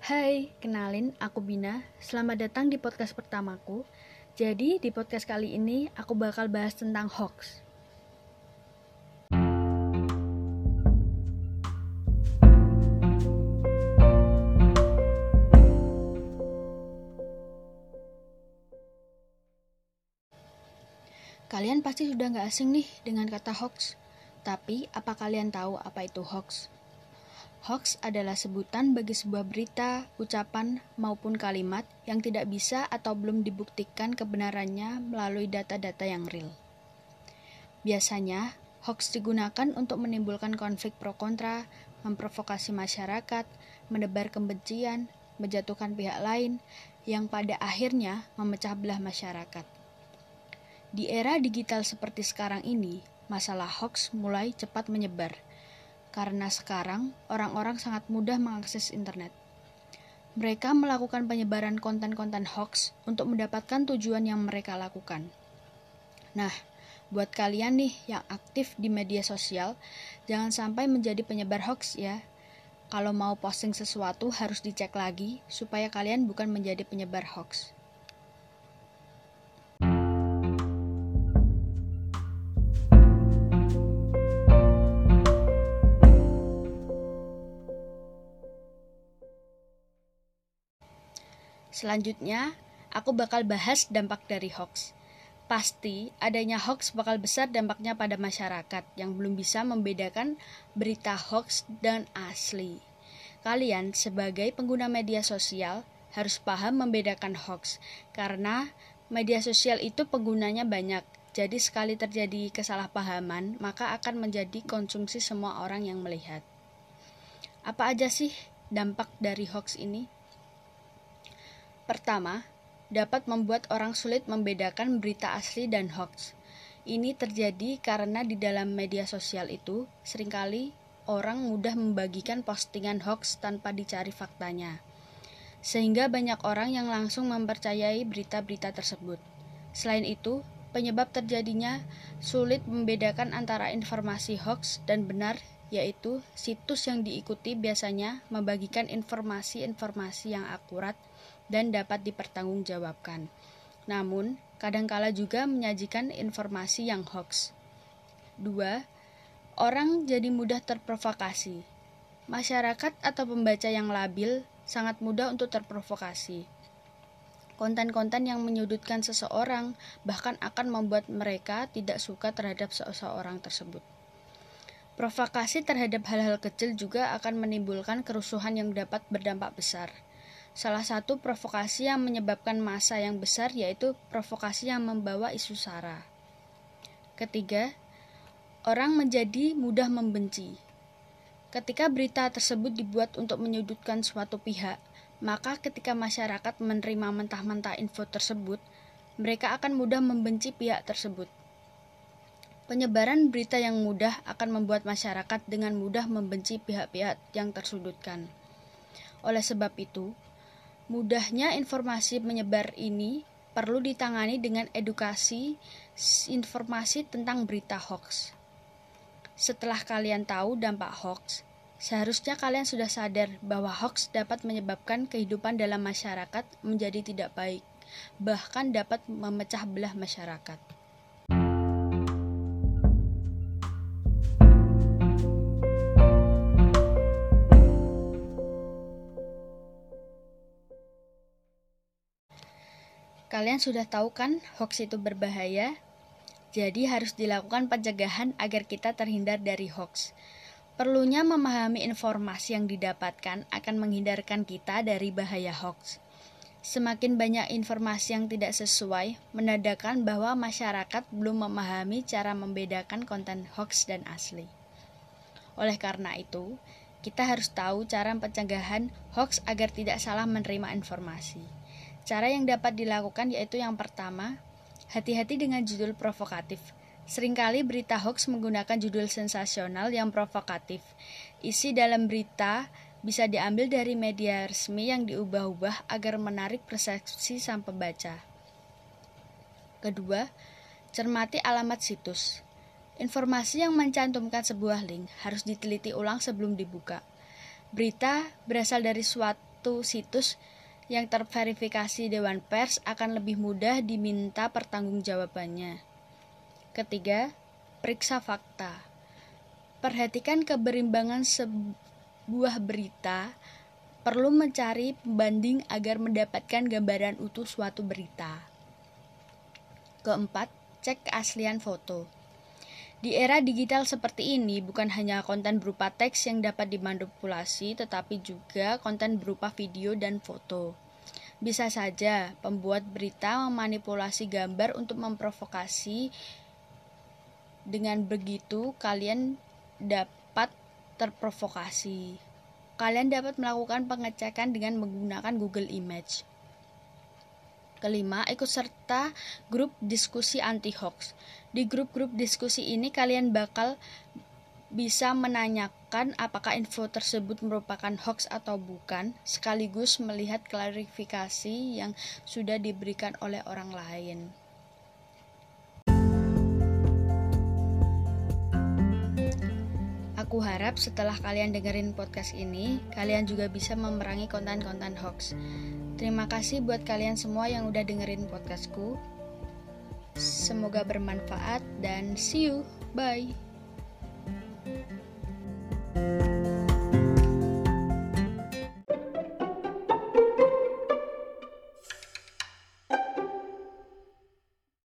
Hai, kenalin aku Bina. Selamat datang di podcast pertamaku. Jadi, di podcast kali ini aku bakal bahas tentang hoax. Kalian pasti sudah nggak asing nih dengan kata hoax. Tapi, apa kalian tahu apa itu hoax? Hoax adalah sebutan bagi sebuah berita, ucapan, maupun kalimat yang tidak bisa atau belum dibuktikan kebenarannya melalui data-data yang real. Biasanya, hoax digunakan untuk menimbulkan konflik pro kontra, memprovokasi masyarakat, menebar kebencian, menjatuhkan pihak lain, yang pada akhirnya memecah belah masyarakat. Di era digital seperti sekarang ini, masalah hoax mulai cepat menyebar. Karena sekarang orang-orang sangat mudah mengakses internet. Mereka melakukan penyebaran konten-konten hoax untuk mendapatkan tujuan yang mereka lakukan. Nah, buat kalian nih yang aktif di media sosial, jangan sampai menjadi penyebar hoax ya. Kalau mau posting sesuatu harus dicek lagi supaya kalian bukan menjadi penyebar hoax. Selanjutnya, aku bakal bahas dampak dari hoax. Pasti adanya hoax bakal besar dampaknya pada masyarakat yang belum bisa membedakan berita hoax dan asli. Kalian sebagai pengguna media sosial harus paham membedakan hoax karena media sosial itu penggunanya banyak. Jadi sekali terjadi kesalahpahaman, maka akan menjadi konsumsi semua orang yang melihat. Apa aja sih dampak dari hoax ini? Pertama, dapat membuat orang sulit membedakan berita asli dan hoax. Ini terjadi karena di dalam media sosial itu sering kali orang mudah membagikan postingan hoax tanpa dicari faktanya. Sehingga banyak orang yang langsung mempercayai berita-berita tersebut. Selain itu, penyebab terjadinya sulit membedakan antara informasi hoax dan benar yaitu situs yang diikuti biasanya membagikan informasi-informasi yang akurat dan dapat dipertanggungjawabkan. Namun, kadangkala juga menyajikan informasi yang hoax. 2. Orang jadi mudah terprovokasi. Masyarakat atau pembaca yang labil sangat mudah untuk terprovokasi. Konten-konten yang menyudutkan seseorang bahkan akan membuat mereka tidak suka terhadap seseorang tersebut. Provokasi terhadap hal-hal kecil juga akan menimbulkan kerusuhan yang dapat berdampak besar. Salah satu provokasi yang menyebabkan masa yang besar yaitu provokasi yang membawa isu sara. Ketiga, orang menjadi mudah membenci. Ketika berita tersebut dibuat untuk menyudutkan suatu pihak, maka ketika masyarakat menerima mentah-mentah info tersebut, mereka akan mudah membenci pihak tersebut. Penyebaran berita yang mudah akan membuat masyarakat dengan mudah membenci pihak-pihak yang tersudutkan. Oleh sebab itu, Mudahnya informasi menyebar ini perlu ditangani dengan edukasi informasi tentang berita hoax. Setelah kalian tahu dampak hoax, seharusnya kalian sudah sadar bahwa hoax dapat menyebabkan kehidupan dalam masyarakat menjadi tidak baik, bahkan dapat memecah belah masyarakat. Kalian sudah tahu kan hoax itu berbahaya? Jadi harus dilakukan pencegahan agar kita terhindar dari hoax. Perlunya memahami informasi yang didapatkan akan menghindarkan kita dari bahaya hoax. Semakin banyak informasi yang tidak sesuai, menandakan bahwa masyarakat belum memahami cara membedakan konten hoax dan asli. Oleh karena itu, kita harus tahu cara pencegahan hoax agar tidak salah menerima informasi. Cara yang dapat dilakukan yaitu yang pertama, hati-hati dengan judul provokatif. Seringkali berita hoax menggunakan judul sensasional yang provokatif. Isi dalam berita bisa diambil dari media resmi yang diubah-ubah agar menarik persepsi sang pembaca. Kedua, cermati alamat situs. Informasi yang mencantumkan sebuah link harus diteliti ulang sebelum dibuka. Berita berasal dari suatu situs yang terverifikasi Dewan Pers akan lebih mudah diminta pertanggungjawabannya. Ketiga, periksa fakta. Perhatikan keberimbangan sebuah berita perlu mencari pembanding agar mendapatkan gambaran utuh suatu berita. Keempat, cek keaslian foto. Di era digital seperti ini, bukan hanya konten berupa teks yang dapat dimanipulasi, tetapi juga konten berupa video dan foto. Bisa saja pembuat berita memanipulasi gambar untuk memprovokasi. Dengan begitu, kalian dapat terprovokasi. Kalian dapat melakukan pengecekan dengan menggunakan Google Image. Kelima, ikut serta grup diskusi anti hoax. Di grup-grup diskusi ini kalian bakal bisa menanyakan apakah info tersebut merupakan hoax atau bukan, sekaligus melihat klarifikasi yang sudah diberikan oleh orang lain. Aku harap setelah kalian dengerin podcast ini, kalian juga bisa memerangi konten-konten hoax. Terima kasih buat kalian semua yang udah dengerin podcastku. Semoga bermanfaat dan see you. Bye.